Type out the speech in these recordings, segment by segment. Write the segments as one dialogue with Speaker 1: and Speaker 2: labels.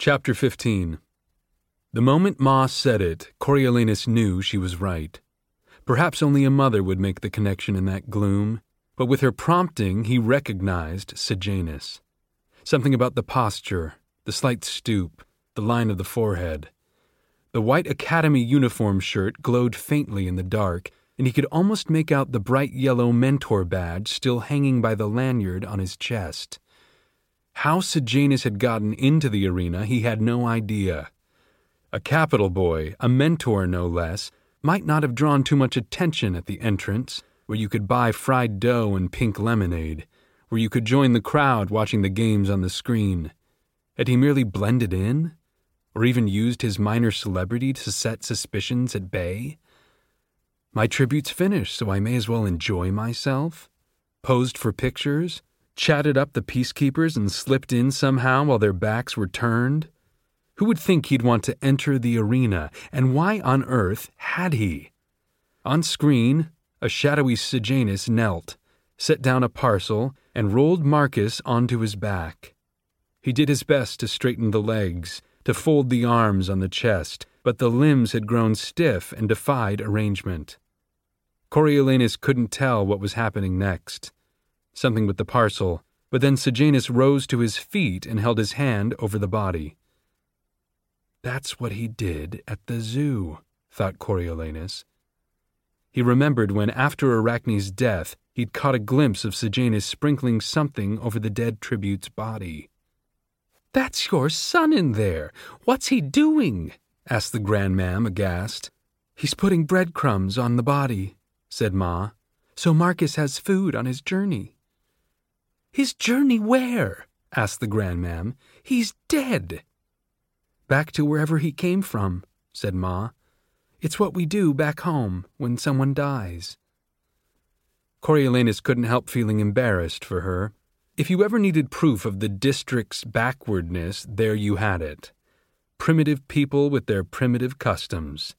Speaker 1: Chapter 15 The moment Ma said it, Coriolanus knew she was right. Perhaps only a mother would make the connection in that gloom, but with her prompting, he recognized Sejanus. Something about the posture, the slight stoop, the line of the forehead. The white academy uniform shirt glowed faintly in the dark, and he could almost make out the bright yellow mentor badge still hanging by the lanyard on his chest. How Sejanus had gotten into the arena, he had no idea. A Capitol boy, a mentor no less, might not have drawn too much attention at the entrance, where you could buy fried dough and pink lemonade, where you could join the crowd watching the games on the screen. Had he merely blended in? Or even used his minor celebrity to set suspicions at bay? My tribute's finished, so I may as well enjoy myself? Posed for pictures? Chatted up the peacekeepers and slipped in somehow while their backs were turned? Who would think he'd want to enter the arena, and why on earth had he? On screen, a shadowy Sejanus knelt, set down a parcel, and rolled Marcus onto his back. He did his best to straighten the legs, to fold the arms on the chest, but the limbs had grown stiff and defied arrangement. Coriolanus couldn't tell what was happening next something with the parcel, but then Sejanus rose to his feet and held his hand over the body. That's what he did at the zoo, thought Coriolanus. He remembered when, after Arachne's death, he'd caught a glimpse of Sejanus sprinkling something over the dead tribute's body. That's your son in there. What's he doing? asked the grandmam, aghast. He's putting breadcrumbs on the body, said Ma, so Marcus has food on his journey. His journey where? asked the grandmam. He's dead. Back to wherever he came from, said Ma. It's what we do back home when someone dies. Coriolanus couldn't help feeling embarrassed for her. If you ever needed proof of the district's backwardness, there you had it. Primitive people with their primitive customs.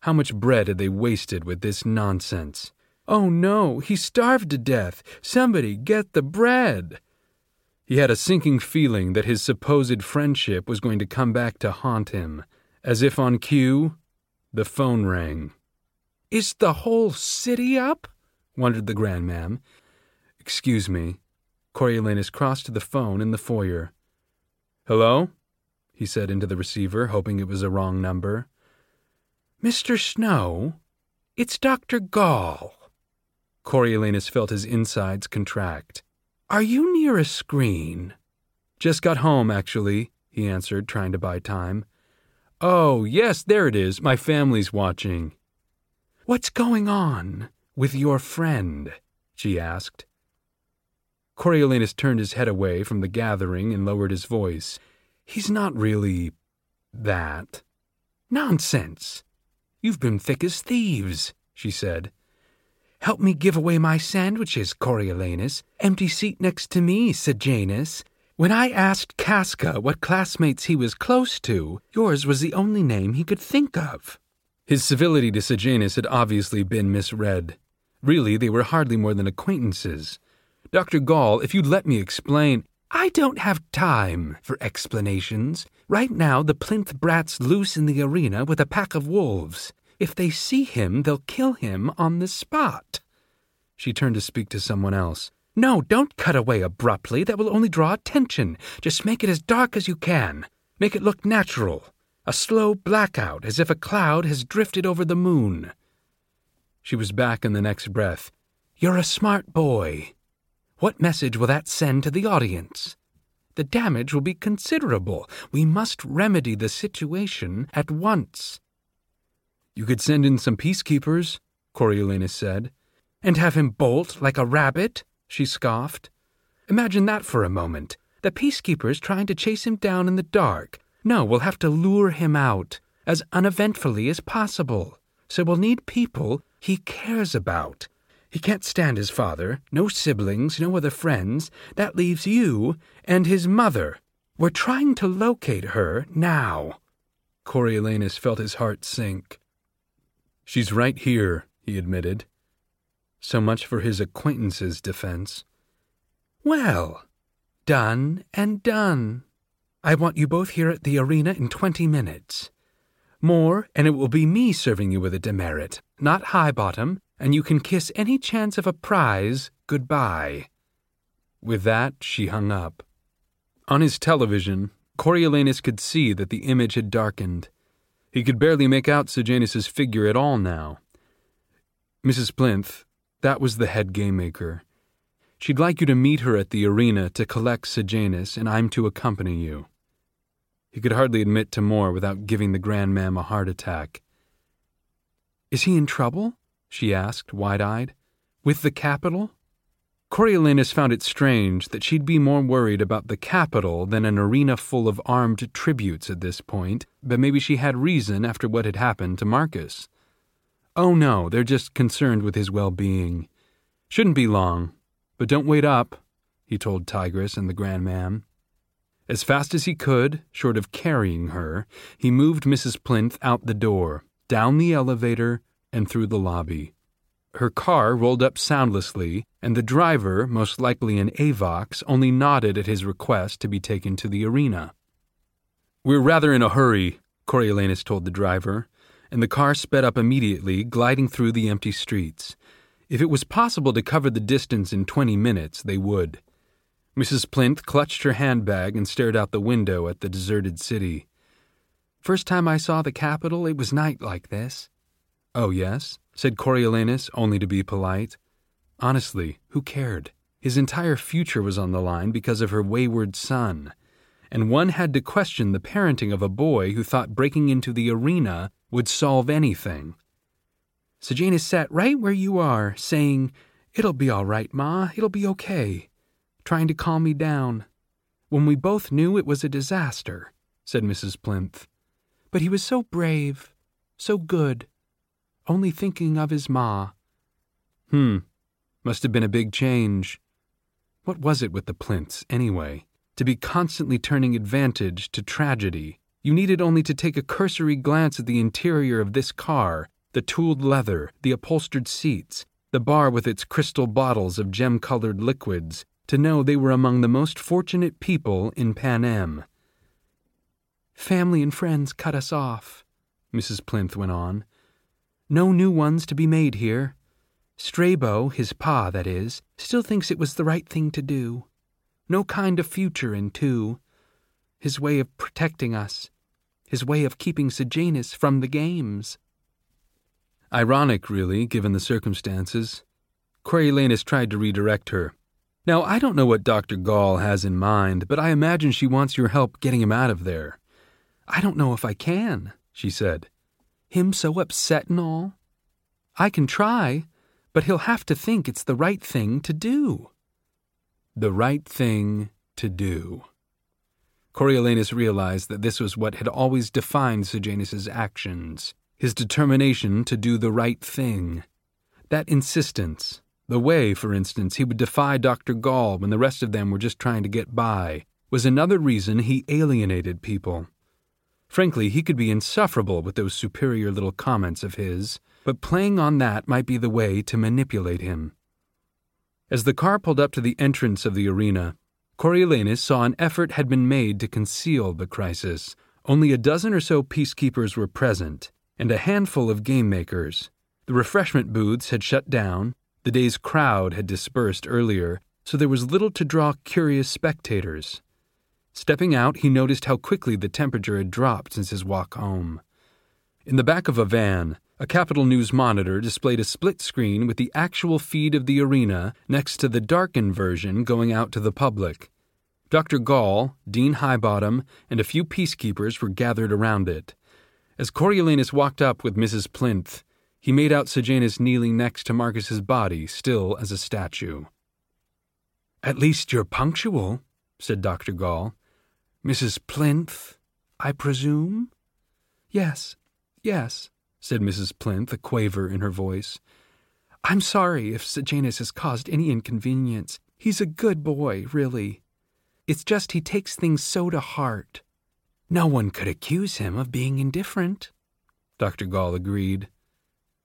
Speaker 1: How much bread had they wasted with this nonsense? Oh no, he starved to death. Somebody get the bread. He had a sinking feeling that his supposed friendship was going to come back to haunt him. As if on cue, the phone rang. Is the whole city up? wondered the grandmam. Excuse me. Coriolanus crossed to the phone in the foyer. Hello? he said into the receiver, hoping it was a wrong number. Mr. Snow, it's Dr. Gall. Coriolanus felt his insides contract. Are you near a screen? Just got home, actually, he answered, trying to buy time. Oh, yes, there it is. My family's watching. What's going on with your friend? she asked. Coriolanus turned his head away from the gathering and lowered his voice. He's not really that. Nonsense. You've been thick as thieves, she said. Help me give away my sandwiches, Coriolanus. Empty seat next to me, Sejanus. When I asked Casca what classmates he was close to, yours was the only name he could think of. His civility to Sejanus had obviously been misread. Really, they were hardly more than acquaintances. Dr. Gall, if you'd let me explain. I don't have time for explanations. Right now, the plinth brat's loose in the arena with a pack of wolves. If they see him, they'll kill him on the spot. She turned to speak to someone else. No, don't cut away abruptly. That will only draw attention. Just make it as dark as you can. Make it look natural. A slow blackout, as if a cloud has drifted over the moon. She was back in the next breath. You're a smart boy. What message will that send to the audience? The damage will be considerable. We must remedy the situation at once. You could send in some peacekeepers, Coriolanus said. And have him bolt like a rabbit? she scoffed. Imagine that for a moment. The peacekeepers trying to chase him down in the dark. No, we'll have to lure him out as uneventfully as possible. So we'll need people he cares about. He can't stand his father, no siblings, no other friends. That leaves you and his mother. We're trying to locate her now. Coriolanus felt his heart sink. She's right here, he admitted. So much for his acquaintance's defense. Well, done and done. I want you both here at the arena in twenty minutes. More, and it will be me serving you with a demerit, not Highbottom, and you can kiss any chance of a prize goodbye. With that, she hung up. On his television, Coriolanus could see that the image had darkened. He could barely make out Sejanus's figure at all now. Mrs. Plinth, that was the head game maker. She'd like you to meet her at the arena to collect Sejanus, and I'm to accompany you. He could hardly admit to more without giving the grandmam a heart attack. Is he in trouble? she asked, wide eyed. With the Capitol? Coriolanus found it strange that she'd be more worried about the Capitol than an arena full of armed tributes at this point, but maybe she had reason after what had happened to Marcus. Oh no, they're just concerned with his well being. Shouldn't be long, but don't wait up, he told Tigris and the grandmam. As fast as he could, short of carrying her, he moved Mrs. Plinth out the door, down the elevator, and through the lobby. Her car rolled up soundlessly, and the driver, most likely an Avox, only nodded at his request to be taken to the arena. We're rather in a hurry, Coriolanus told the driver, and the car sped up immediately, gliding through the empty streets. If it was possible to cover the distance in twenty minutes, they would. Mrs. Plinth clutched her handbag and stared out the window at the deserted city. First time I saw the Capitol, it was night like this. Oh, yes? Said Coriolanus, only to be polite. Honestly, who cared? His entire future was on the line because of her wayward son, and one had to question the parenting of a boy who thought breaking into the arena would solve anything. Sejanus sat right where you are, saying, It'll be all right, Ma, it'll be okay, trying to calm me down, when we both knew it was a disaster, said Mrs. Plinth. But he was so brave, so good only thinking of his ma. Hmm, must have been a big change. What was it with the Plinths, anyway? To be constantly turning advantage to tragedy. You needed only to take a cursory glance at the interior of this car the tooled leather, the upholstered seats, the bar with its crystal bottles of gem colored liquids, to know they were among the most fortunate people in Panem. Family and friends cut us off, Mrs. Plinth went on. No new ones to be made here. Strabo, his pa, that is, still thinks it was the right thing to do. No kind of future in two. His way of protecting us. His way of keeping Sejanus from the games. Ironic, really, given the circumstances. Coriolanus tried to redirect her. Now, I don't know what Dr. Gall has in mind, but I imagine she wants your help getting him out of there. I don't know if I can, she said. Him so upset and all? I can try, but he'll have to think it's the right thing to do. The right thing to do. Coriolanus realized that this was what had always defined Sejanus's actions his determination to do the right thing. That insistence, the way, for instance, he would defy Dr. Gall when the rest of them were just trying to get by, was another reason he alienated people. Frankly, he could be insufferable with those superior little comments of his, but playing on that might be the way to manipulate him. As the car pulled up to the entrance of the arena, Coriolanus saw an effort had been made to conceal the crisis. Only a dozen or so peacekeepers were present, and a handful of game makers. The refreshment booths had shut down, the day's crowd had dispersed earlier, so there was little to draw curious spectators. Stepping out, he noticed how quickly the temperature had dropped since his walk home. In the back of a van, a Capitol News monitor displayed a split screen with the actual feed of the arena next to the darkened version going out to the public. Dr. Gall, Dean Highbottom, and a few peacekeepers were gathered around it. As Coriolanus walked up with Mrs. Plinth, he made out Sejanus kneeling next to Marcus's body, still as a statue. At least you're punctual, said Dr. Gall. Mrs. Plinth, I presume? Yes, yes, said Mrs. Plinth, a quaver in her voice. I'm sorry if Sejanus has caused any inconvenience. He's a good boy, really. It's just he takes things so to heart. No one could accuse him of being indifferent. Dr. Gall agreed.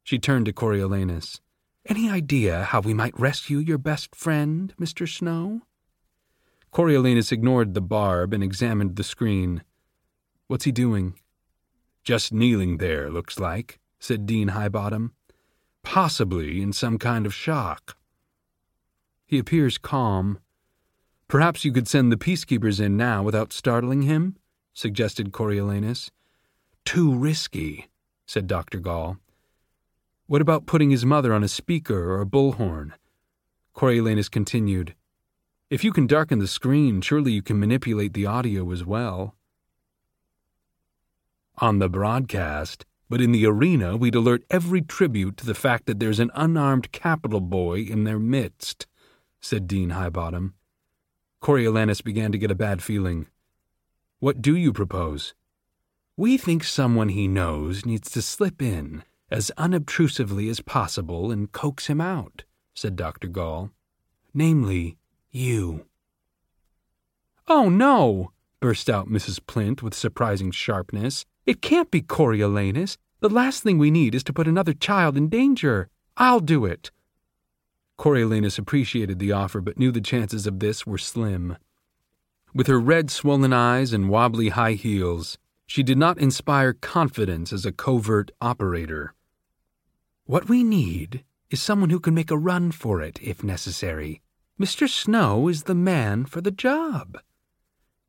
Speaker 1: She turned to Coriolanus. Any idea how we might rescue your best friend, Mr. Snow? Coriolanus ignored the barb and examined the screen. What's he doing? Just kneeling there, looks like, said Dean Highbottom. Possibly in some kind of shock. He appears calm. Perhaps you could send the peacekeepers in now without startling him? suggested Coriolanus. Too risky, said Dr. Gall. What about putting his mother on a speaker or a bullhorn? Coriolanus continued. If you can darken the screen, surely you can manipulate the audio as well. On the broadcast, but in the arena, we'd alert every tribute to the fact that there's an unarmed Capitol boy in their midst, said Dean Highbottom. Coriolanus began to get a bad feeling. What do you propose? We think someone he knows needs to slip in as unobtrusively as possible and coax him out, said Dr. Gall. Namely, you. Oh, no! burst out Mrs. Plinth with surprising sharpness. It can't be Coriolanus. The last thing we need is to put another child in danger. I'll do it. Coriolanus appreciated the offer, but knew the chances of this were slim. With her red, swollen eyes and wobbly high heels, she did not inspire confidence as a covert operator. What we need is someone who can make a run for it if necessary. Mr. Snow is the man for the job.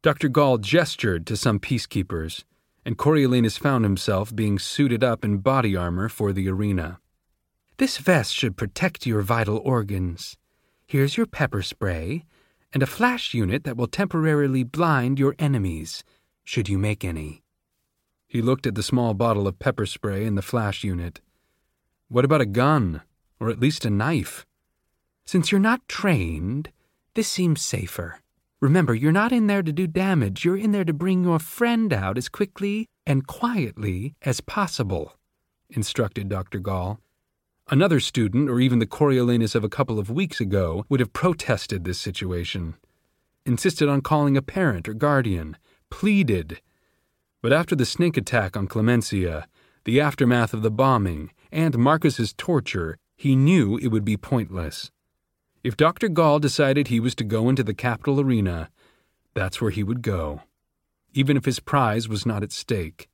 Speaker 1: Dr. Gall gestured to some peacekeepers, and Coriolanus found himself being suited up in body armor for the arena. This vest should protect your vital organs. Here's your pepper spray and a flash unit that will temporarily blind your enemies, should you make any. He looked at the small bottle of pepper spray and the flash unit. What about a gun, or at least a knife? Since you're not trained, this seems safer. Remember, you're not in there to do damage, you're in there to bring your friend out as quickly and quietly as possible, instructed Dr. Gall. Another student, or even the Coriolanus of a couple of weeks ago, would have protested this situation, insisted on calling a parent or guardian, pleaded. But after the snake attack on Clemencia, the aftermath of the bombing, and Marcus's torture, he knew it would be pointless. If Dr. Gall decided he was to go into the Capitol arena, that's where he would go, even if his prize was not at stake.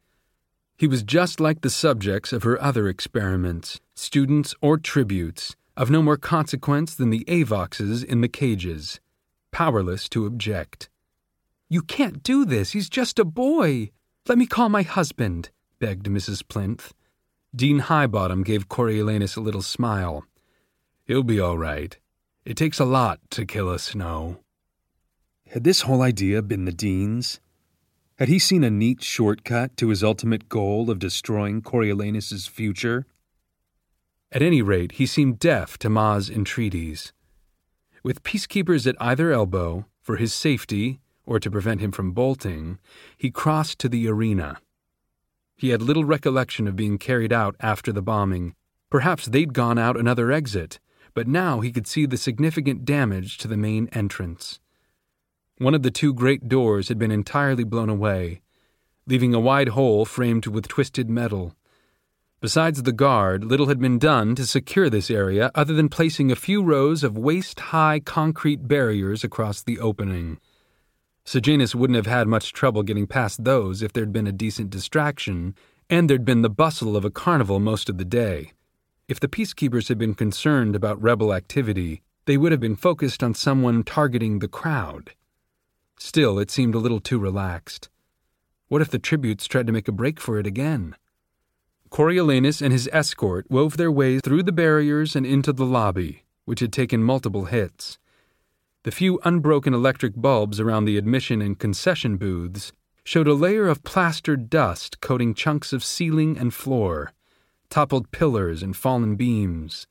Speaker 1: He was just like the subjects of her other experiments, students or tributes, of no more consequence than the Avoxes in the cages, powerless to object. You can't do this, he's just a boy. Let me call my husband, begged Mrs. Plinth. Dean Highbottom gave Coriolanus a little smile. He'll be all right. It takes a lot to kill a snow. Had this whole idea been the Dean's? Had he seen a neat shortcut to his ultimate goal of destroying Coriolanus's future? At any rate, he seemed deaf to Ma's entreaties. With peacekeepers at either elbow, for his safety or to prevent him from bolting, he crossed to the arena. He had little recollection of being carried out after the bombing. Perhaps they'd gone out another exit, but now he could see the significant damage to the main entrance. One of the two great doors had been entirely blown away, leaving a wide hole framed with twisted metal. Besides the guard, little had been done to secure this area other than placing a few rows of waist high concrete barriers across the opening. Sejanus wouldn't have had much trouble getting past those if there'd been a decent distraction, and there'd been the bustle of a carnival most of the day. If the peacekeepers had been concerned about rebel activity, they would have been focused on someone targeting the crowd. Still, it seemed a little too relaxed. What if the tributes tried to make a break for it again? Coriolanus and his escort wove their way through the barriers and into the lobby, which had taken multiple hits. The few unbroken electric bulbs around the admission and concession booths showed a layer of plastered dust coating chunks of ceiling and floor, toppled pillars and fallen beams.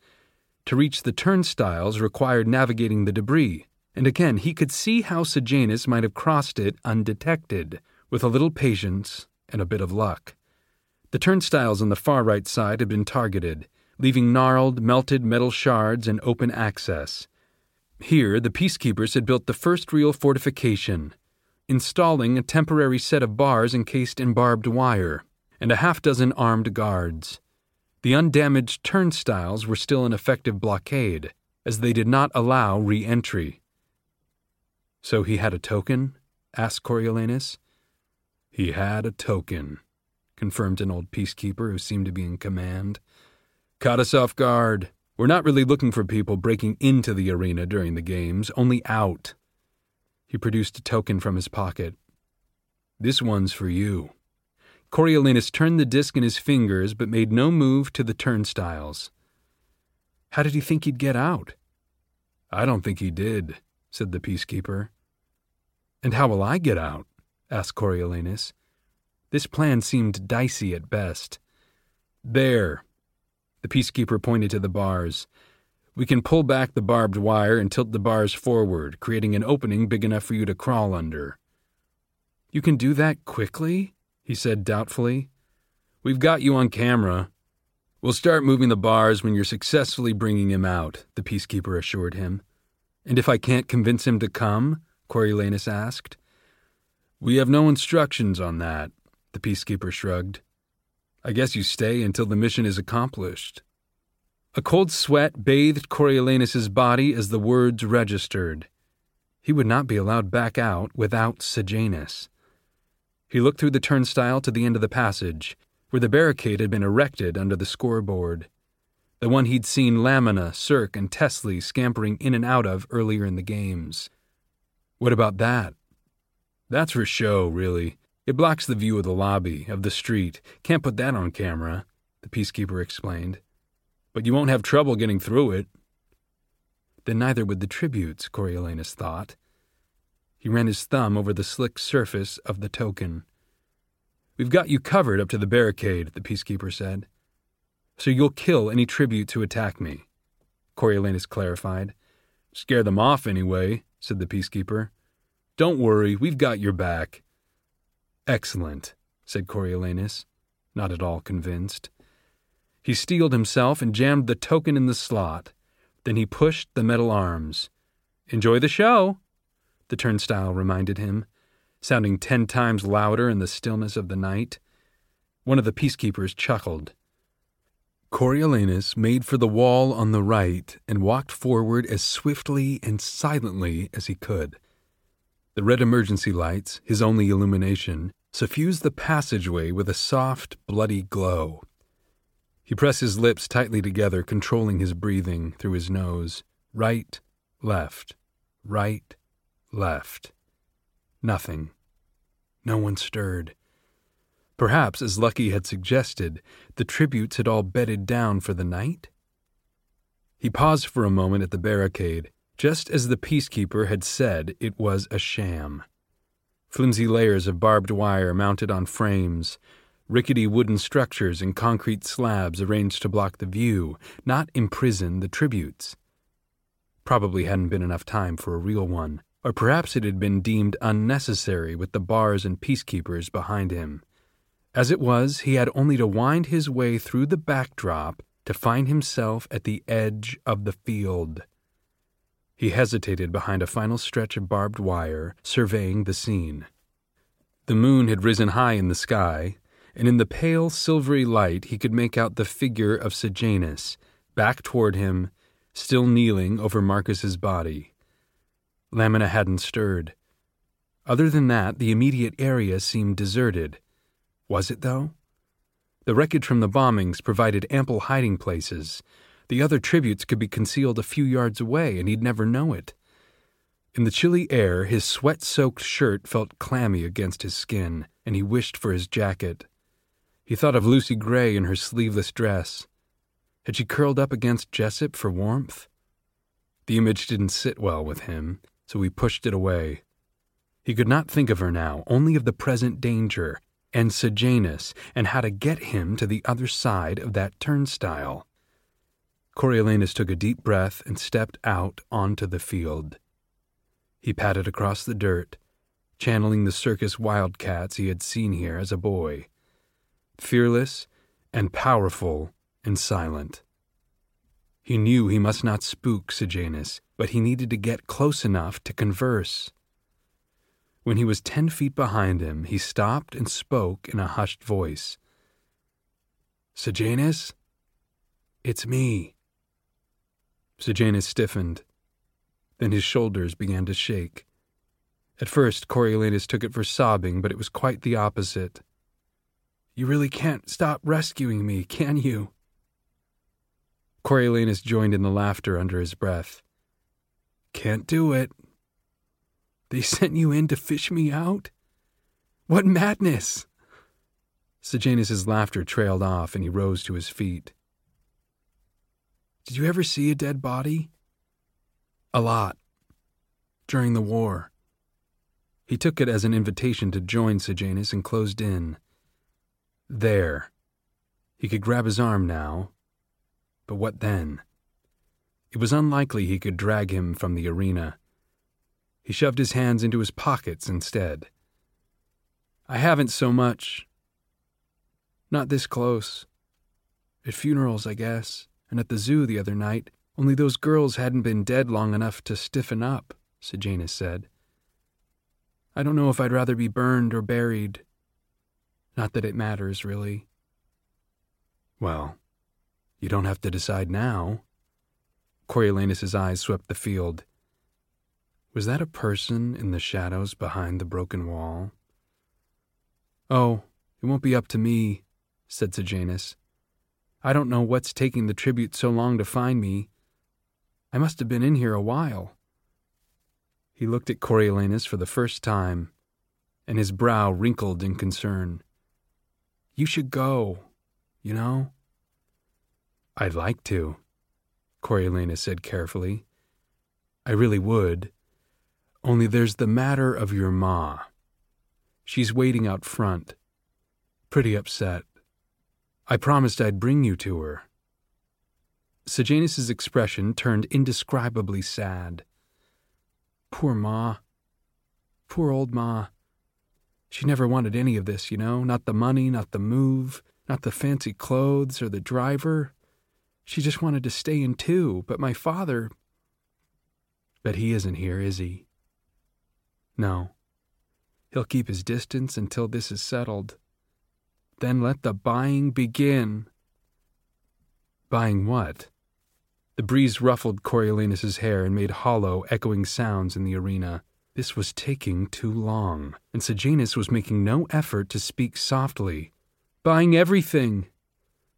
Speaker 1: To reach the turnstiles required navigating the debris, and again he could see how Sejanus might have crossed it undetected, with a little patience and a bit of luck. The turnstiles on the far right side had been targeted, leaving gnarled, melted metal shards and open access. Here, the peacekeepers had built the first real fortification, installing a temporary set of bars encased in barbed wire, and a half dozen armed guards. The undamaged turnstiles were still an effective blockade, as they did not allow re entry. So he had a token? asked Coriolanus. He had a token, confirmed an old peacekeeper who seemed to be in command. Caught us off guard. We're not really looking for people breaking into the arena during the games, only out. He produced a token from his pocket. This one's for you. Coriolanus turned the disc in his fingers but made no move to the turnstiles. How did he think he'd get out? I don't think he did, said the peacekeeper. And how will I get out? asked Coriolanus. This plan seemed dicey at best. There. The peacekeeper pointed to the bars. We can pull back the barbed wire and tilt the bars forward, creating an opening big enough for you to crawl under. You can do that quickly? He said doubtfully. We've got you on camera. We'll start moving the bars when you're successfully bringing him out, the peacekeeper assured him. And if I can't convince him to come? Coriolanus asked. We have no instructions on that, the peacekeeper shrugged. I guess you stay until the mission is accomplished. A cold sweat bathed Coriolanus's body as the words registered. He would not be allowed back out without Sejanus. He looked through the turnstile to the end of the passage, where the barricade had been erected under the scoreboard. The one he'd seen Lamina, Circ, and Teslee scampering in and out of earlier in the games. What about that? That's for show, really. It blocks the view of the lobby, of the street. Can't put that on camera, the peacekeeper explained. But you won't have trouble getting through it. Then neither would the tributes, Coriolanus thought. He ran his thumb over the slick surface of the token. We've got you covered up to the barricade, the peacekeeper said. So you'll kill any tribute who attack me, Coriolanus clarified. Scare them off anyway, said the peacekeeper. Don't worry, we've got your back. Excellent, said Coriolanus, not at all convinced. He steeled himself and jammed the token in the slot. Then he pushed the metal arms. Enjoy the show, the turnstile reminded him, sounding ten times louder in the stillness of the night. One of the peacekeepers chuckled. Coriolanus made for the wall on the right and walked forward as swiftly and silently as he could. The red emergency lights, his only illumination, suffused the passageway with a soft, bloody glow. He pressed his lips tightly together, controlling his breathing through his nose. Right, left, right, left. Nothing. No one stirred. Perhaps, as Lucky had suggested, the tributes had all bedded down for the night? He paused for a moment at the barricade, just as the peacekeeper had said it was a sham. Flimsy layers of barbed wire mounted on frames, rickety wooden structures and concrete slabs arranged to block the view, not imprison the tributes. Probably hadn't been enough time for a real one, or perhaps it had been deemed unnecessary with the bars and peacekeepers behind him. As it was, he had only to wind his way through the backdrop to find himself at the edge of the field. He hesitated behind a final stretch of barbed wire, surveying the scene. The moon had risen high in the sky, and in the pale silvery light he could make out the figure of Sejanus, back toward him, still kneeling over Marcus's body. Lamina hadn't stirred. Other than that, the immediate area seemed deserted. Was it, though? The wreckage from the bombings provided ample hiding places, the other tributes could be concealed a few yards away, and he'd never know it. In the chilly air, his sweat soaked shirt felt clammy against his skin, and he wished for his jacket. He thought of Lucy Gray in her sleeveless dress. Had she curled up against Jessup for warmth? The image didn't sit well with him, so he pushed it away. He could not think of her now, only of the present danger, and Sejanus, and how to get him to the other side of that turnstile. Coriolanus took a deep breath and stepped out onto the field. He padded across the dirt, channeling the circus wildcats he had seen here as a boy. Fearless and powerful and silent. He knew he must not spook Sejanus, but he needed to get close enough to converse. When he was ten feet behind him, he stopped and spoke in a hushed voice. Sejanus? It's me. Sejanus stiffened. Then his shoulders began to shake. At first, Coriolanus took it for sobbing, but it was quite the opposite. You really can't stop rescuing me, can you? Coriolanus joined in the laughter under his breath. Can't do it. They sent you in to fish me out? What madness! Sejanus's laughter trailed off and he rose to his feet. Did you ever see a dead body? A lot. During the war. He took it as an invitation to join Sejanus and closed in. There. He could grab his arm now. But what then? It was unlikely he could drag him from the arena. He shoved his hands into his pockets instead. I haven't so much. Not this close. At funerals, I guess, and at the zoo the other night, only those girls hadn't been dead long enough to stiffen up, Sejanus said. I don't know if I'd rather be burned or buried. Not that it matters, really. Well, you don't have to decide now. Coriolanus's eyes swept the field. Was that a person in the shadows behind the broken wall? Oh, it won't be up to me, said Sejanus. I don't know what's taking the tribute so long to find me. I must have been in here a while. He looked at Coriolanus for the first time, and his brow wrinkled in concern. You should go, you know? I'd like to, Coriolanus said carefully. I really would. Only there's the matter of your ma. She's waiting out front. Pretty upset. I promised I'd bring you to her. Sejanus's expression turned indescribably sad. Poor Ma. Poor old Ma. She never wanted any of this, you know, not the money, not the move, not the fancy clothes or the driver. She just wanted to stay in too, but my father. But he isn't here, is he? No. He'll keep his distance until this is settled. Then let the buying begin. Buying what? The breeze ruffled Coriolanus's hair and made hollow, echoing sounds in the arena. This was taking too long, and Sejanus was making no effort to speak softly. Buying everything.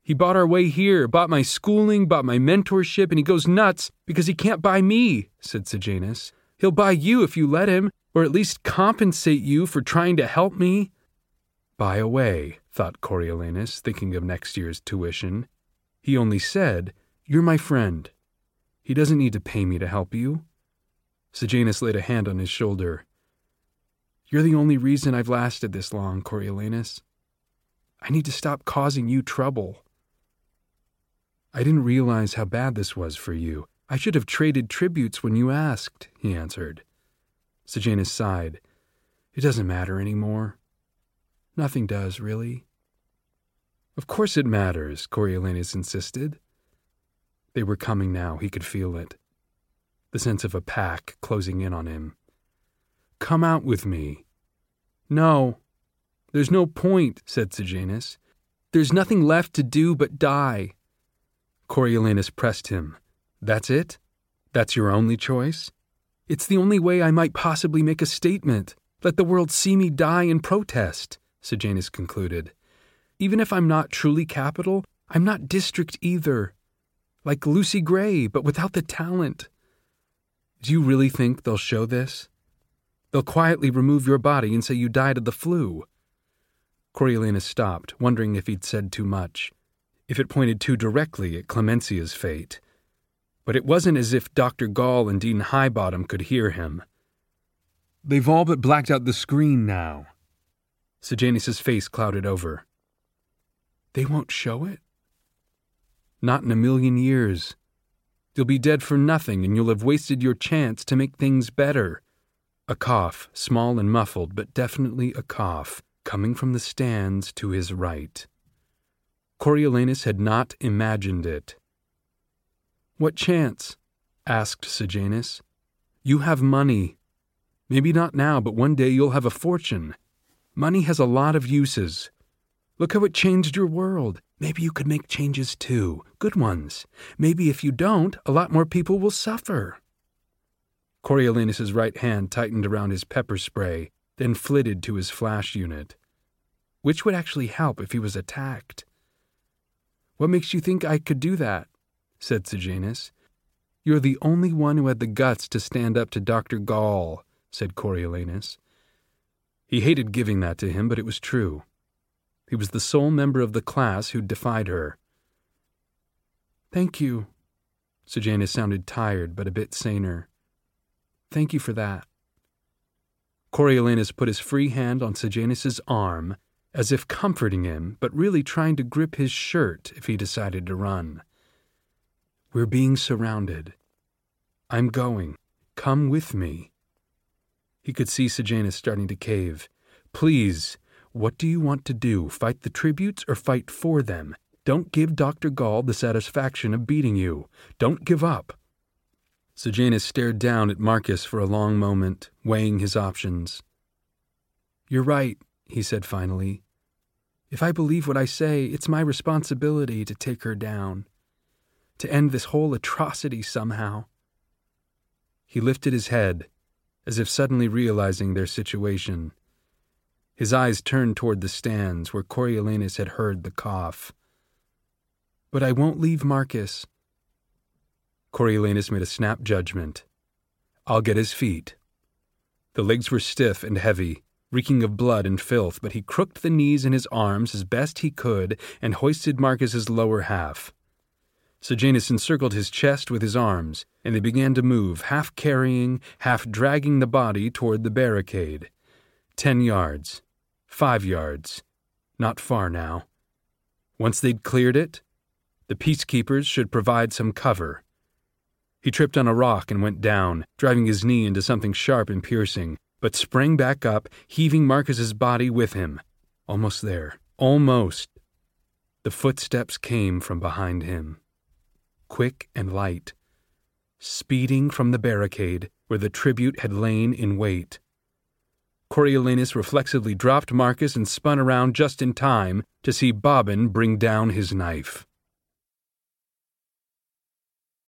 Speaker 1: He bought our way here, bought my schooling, bought my mentorship, and he goes nuts because he can't buy me, said Sejanus. He'll buy you if you let him, or at least compensate you for trying to help me. Buy away, thought Coriolanus, thinking of next year's tuition. He only said, you're my friend. He doesn't need to pay me to help you. Sejanus laid a hand on his shoulder. You're the only reason I've lasted this long, Coriolanus. I need to stop causing you trouble. I didn't realize how bad this was for you. I should have traded tributes when you asked, he answered. Sejanus sighed. It doesn't matter anymore. Nothing does, really. Of course it matters, Coriolanus insisted. They were coming now, he could feel it. The sense of a pack closing in on him. Come out with me. No. There's no point, said Sejanus. There's nothing left to do but die. Coriolanus pressed him. That's it? That's your only choice? It's the only way I might possibly make a statement. Let the world see me die in protest, Sejanus concluded. Even if I'm not truly Capitol, I'm not district either like Lucy Gray, but without the talent. Do you really think they'll show this? They'll quietly remove your body and say you died of the flu. Coriolanus stopped, wondering if he'd said too much, if it pointed too directly at Clemencia's fate. But it wasn't as if Dr. Gall and Dean Highbottom could hear him. They've all but blacked out the screen now. Sejanus's face clouded over. They won't show it? Not in a million years. You'll be dead for nothing, and you'll have wasted your chance to make things better. A cough, small and muffled, but definitely a cough, coming from the stands to his right. Coriolanus had not imagined it. What chance? asked Sejanus. You have money. Maybe not now, but one day you'll have a fortune. Money has a lot of uses. Look how it changed your world. Maybe you could make changes too, good ones. Maybe if you don't, a lot more people will suffer. Coriolanus's right hand tightened around his pepper spray, then flitted to his flash unit. Which would actually help if he was attacked? What makes you think I could do that? said Sejanus. You're the only one who had the guts to stand up to Dr. Gall, said Coriolanus. He hated giving that to him, but it was true. He was the sole member of the class who defied her. Thank you. Sejanus sounded tired, but a bit saner. Thank you for that. Coriolanus put his free hand on Sejanus's arm, as if comforting him, but really trying to grip his shirt if he decided to run. We're being surrounded. I'm going. Come with me. He could see Sejanus starting to cave. Please, what do you want to do? Fight the tributes or fight for them? Don't give Dr. Gall the satisfaction of beating you. Don't give up. Sejanus stared down at Marcus for a long moment, weighing his options. You're right, he said finally. If I believe what I say, it's my responsibility to take her down, to end this whole atrocity somehow. He lifted his head, as if suddenly realizing their situation. His eyes turned toward the stands where Coriolanus had heard the cough. But I won't leave Marcus. Coriolanus made a snap judgment. I'll get his feet. The legs were stiff and heavy, reeking of blood and filth, but he crooked the knees in his arms as best he could and hoisted Marcus's lower half. Sejanus encircled his chest with his arms, and they began to move, half carrying, half dragging the body toward the barricade. Ten yards. Five yards. Not far now. Once they'd cleared it, the peacekeepers should provide some cover. He tripped on a rock and went down, driving his knee into something sharp and piercing, but sprang back up, heaving Marcus's body with him. Almost there. Almost. The footsteps came from behind him quick and light, speeding from the barricade where the tribute had lain in wait. Coriolanus reflexively dropped Marcus and spun around just in time to see Bobbin bring down his knife.